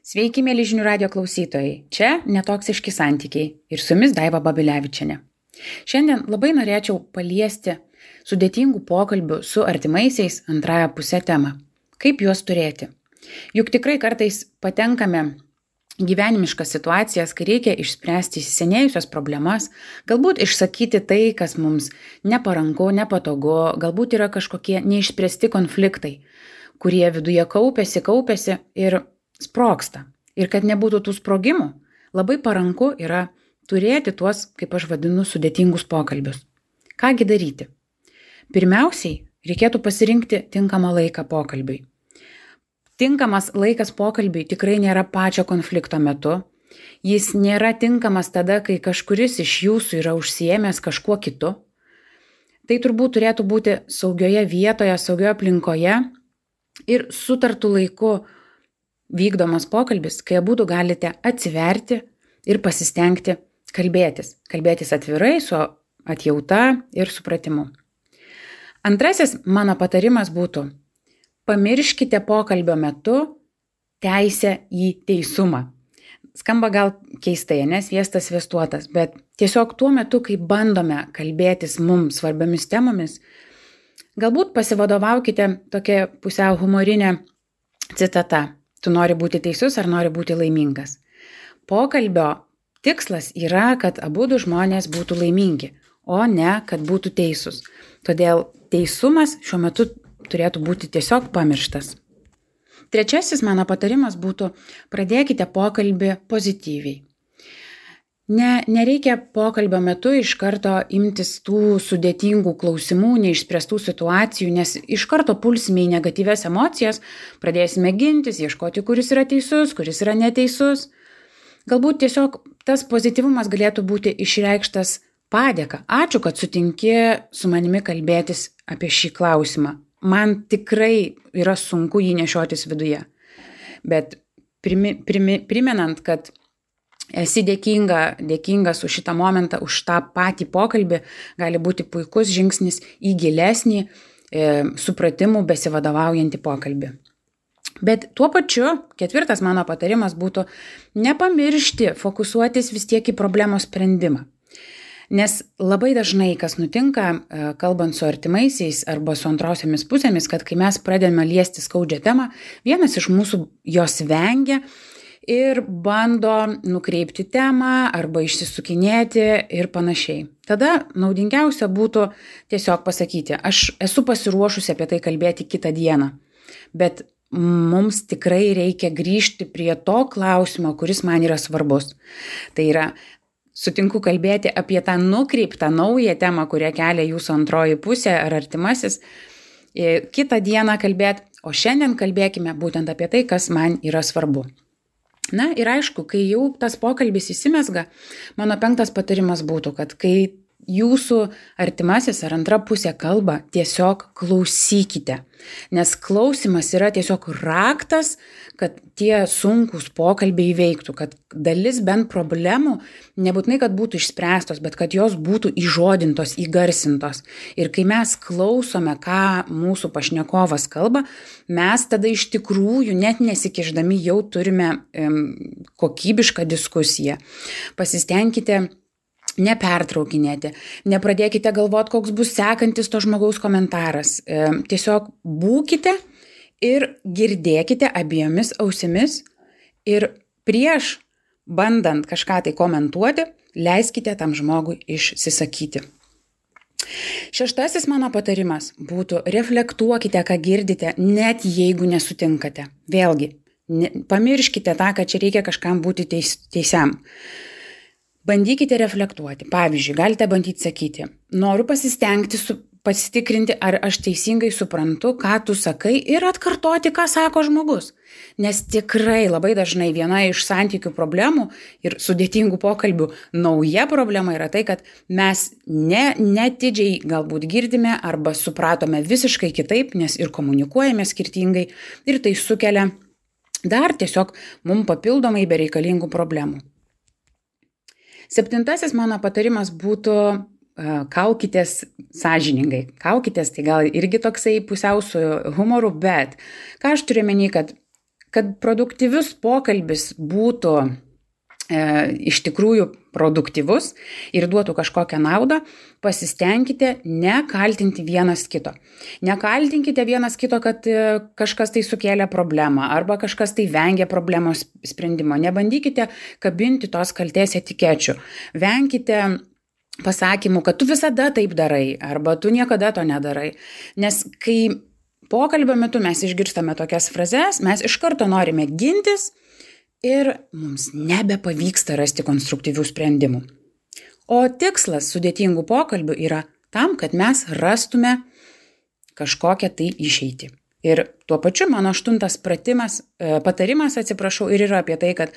Sveiki, mėly žinių radio klausytojai. Čia netoksiški santykiai ir su jumis Daiva Babilevičiane. Šiandien labai norėčiau paliesti sudėtingų pokalbių su artimaisiais antrąją pusę temą. Kaip juos turėti? Juk tikrai kartais patenkame gyvenimiškas situacijas, kai reikia išspręsti įsisenėjusios problemas, galbūt išsakyti tai, kas mums neparanku, nepatogu, galbūt yra kažkokie neišspręsti konfliktai, kurie viduje kaupėsi, kaupėsi ir sproksta. Ir kad nebūtų tų sprogimų, labai paranku yra turėti tuos, kaip aš vadinu, sudėtingus pokalbius. Kągi daryti? Pirmiausiai, reikėtų pasirinkti tinkamą laiką pokalbiui. Tinkamas laikas pokalbiui tikrai nėra pačio konflikto metu. Jis nėra tinkamas tada, kai kažkuris iš jūsų yra užsiemęs kažkuo kitu. Tai turbūt turėtų būti saugioje vietoje, saugioje aplinkoje ir sutartų laiku vykdomas pokalbis, kai abu galite atsiverti ir pasistengti kalbėtis. Kalbėtis atvirai, su atjauta ir supratimu. Antrasis mano patarimas būtų, pamirškite pokalbio metu teisę į teisumą. Skamba gal keistai, nes viestas vestuotas, bet tiesiog tuo metu, kai bandome kalbėtis mums svarbiamis temomis, galbūt pasivadovaukite tokia pusiau humorinė citata tu nori būti teisus ar nori būti laimingas. Pokalbio tikslas yra, kad abu du žmonės būtų laimingi, o ne kad būtų teisūs. Todėl teisumas šiuo metu turėtų būti tiesiog pamirštas. Trečiasis mano patarimas būtų pradėkite pokalbį pozityviai. Ne, nereikia pokalbio metu iš karto imtis tų sudėtingų klausimų, neišspręstų situacijų, nes iš karto pulsime į negatyves emocijas, pradėsime gintis, ieškoti, kuris yra teisus, kuris yra neteisus. Galbūt tiesiog tas pozityvumas galėtų būti išreikštas padėka. Ačiū, kad sutinki su manimi kalbėtis apie šį klausimą. Man tikrai yra sunku jį nešiotis viduje. Bet primi, primi, primenant, kad esi dėkinga, dėkingas už šitą momentą, už tą patį pokalbį, gali būti puikus žingsnis į gilesnį e, supratimų besivadovaujantį pokalbį. Bet tuo pačiu, ketvirtas mano patarimas būtų nepamiršti fokusuotis vis tiek į problemos sprendimą. Nes labai dažnai, kas nutinka, e, kalbant su artimaisiais arba su antrosiamis pusėmis, kad kai mes pradedame liesti skaudžią temą, vienas iš mūsų jos vengia, ir bando nukreipti temą arba išsisukinėti ir panašiai. Tada naudingiausia būtų tiesiog pasakyti, aš esu pasiruošusi apie tai kalbėti kitą dieną, bet mums tikrai reikia grįžti prie to klausimo, kuris man yra svarbus. Tai yra, sutinku kalbėti apie tą nukreiptą naują temą, kurią kelia jūsų antroji pusė ar artimasis, e, kitą dieną kalbėti, o šiandien kalbėkime būtent apie tai, kas man yra svarbu. Na ir aišku, kai jau tas pokalbis įsimesga, mano penktas patarimas būtų, kad kai jūsų artimasis ar antra pusė kalba, tiesiog klausykite. Nes klausimas yra tiesiog raktas, kad tie sunkus pokalbiai įveiktų, kad dalis bent problemų nebūtinai, kad būtų išspręstos, bet kad jos būtų įžodintos, įgarsintos. Ir kai mes klausome, ką mūsų pašnekovas kalba, mes tada iš tikrųjų net nesikiždami jau turime um, kokybišką diskusiją. Pasistengkite nepertraukinėti, nepradėkite galvoti, koks bus sekantis to žmogaus komentaras. E, tiesiog būkite ir girdėkite abiejomis ausimis ir prieš bandant kažką tai komentuoti, leiskite tam žmogui išsisakyti. Šeštasis mano patarimas būtų reflektuokite, ką girdite, net jeigu nesutinkate. Vėlgi, ne, pamirškite tą, kad čia reikia kažkam būti teis, teisiam. Bandykite reflektuoti. Pavyzdžiui, galite bandyti sakyti, noriu pasistengti su, pasitikrinti, ar aš teisingai suprantu, ką tu sakai ir atkartoti, ką sako žmogus. Nes tikrai labai dažnai viena iš santykių problemų ir sudėtingų pokalbių nauja problema yra tai, kad mes ne, netidžiai galbūt girdime arba supratome visiškai kitaip, nes ir komunikuojame skirtingai ir tai sukelia dar tiesiog mums papildomai bereikalingų problemų. Septintasis mano patarimas būtų kaukitės sąžiningai. Kaukitės tai gal irgi toksai pusiau su humoru, bet ką aš turiu menį, kad kad produktyvius pokalbis būtų e, iš tikrųjų produktyvus ir duotų kažkokią naudą, pasistengkite nekaltinti vienas kito. Nekaltinkite vienas kito, kad e, kažkas tai sukėlė problemą arba kažkas tai vengia problemos sprendimo. Nebandykite kabinti tos kalties etikečių. Venkite pasakymų, kad tu visada taip darai arba tu niekada to nedarai. Nes kai pokalbio metu mes išgirstame tokias frazes, mes iš karto norime gintis ir mums nebepavyksta rasti konstruktyvių sprendimų. O tikslas sudėtingų pokalbių yra tam, kad mes rastume kažkokią tai išeitį. Ir tuo pačiu mano aštuntas pratimas, e, patarimas, atsiprašau, ir yra apie tai, kad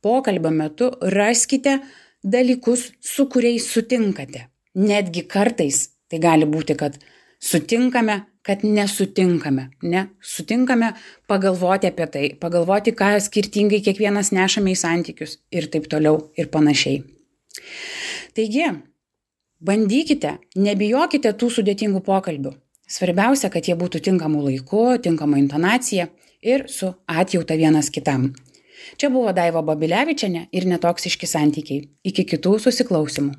pokalbio metu raskite dalykus, su kuriais sutinkate. Netgi kartais tai gali būti, kad sutinkame, kad nesutinkame. Ne, sutinkame pagalvoti apie tai, pagalvoti, ką skirtingai kiekvienas nešame į santykius ir taip toliau ir panašiai. Taigi, bandykite, nebijokite tų sudėtingų pokalbių. Svarbiausia, kad jie būtų tinkamų laiku, tinkama intonacija ir su atjauta vienas kitam. Čia buvo Daiva Babilevičiane ir netoksiški santykiai. Iki kitų susiklausimų.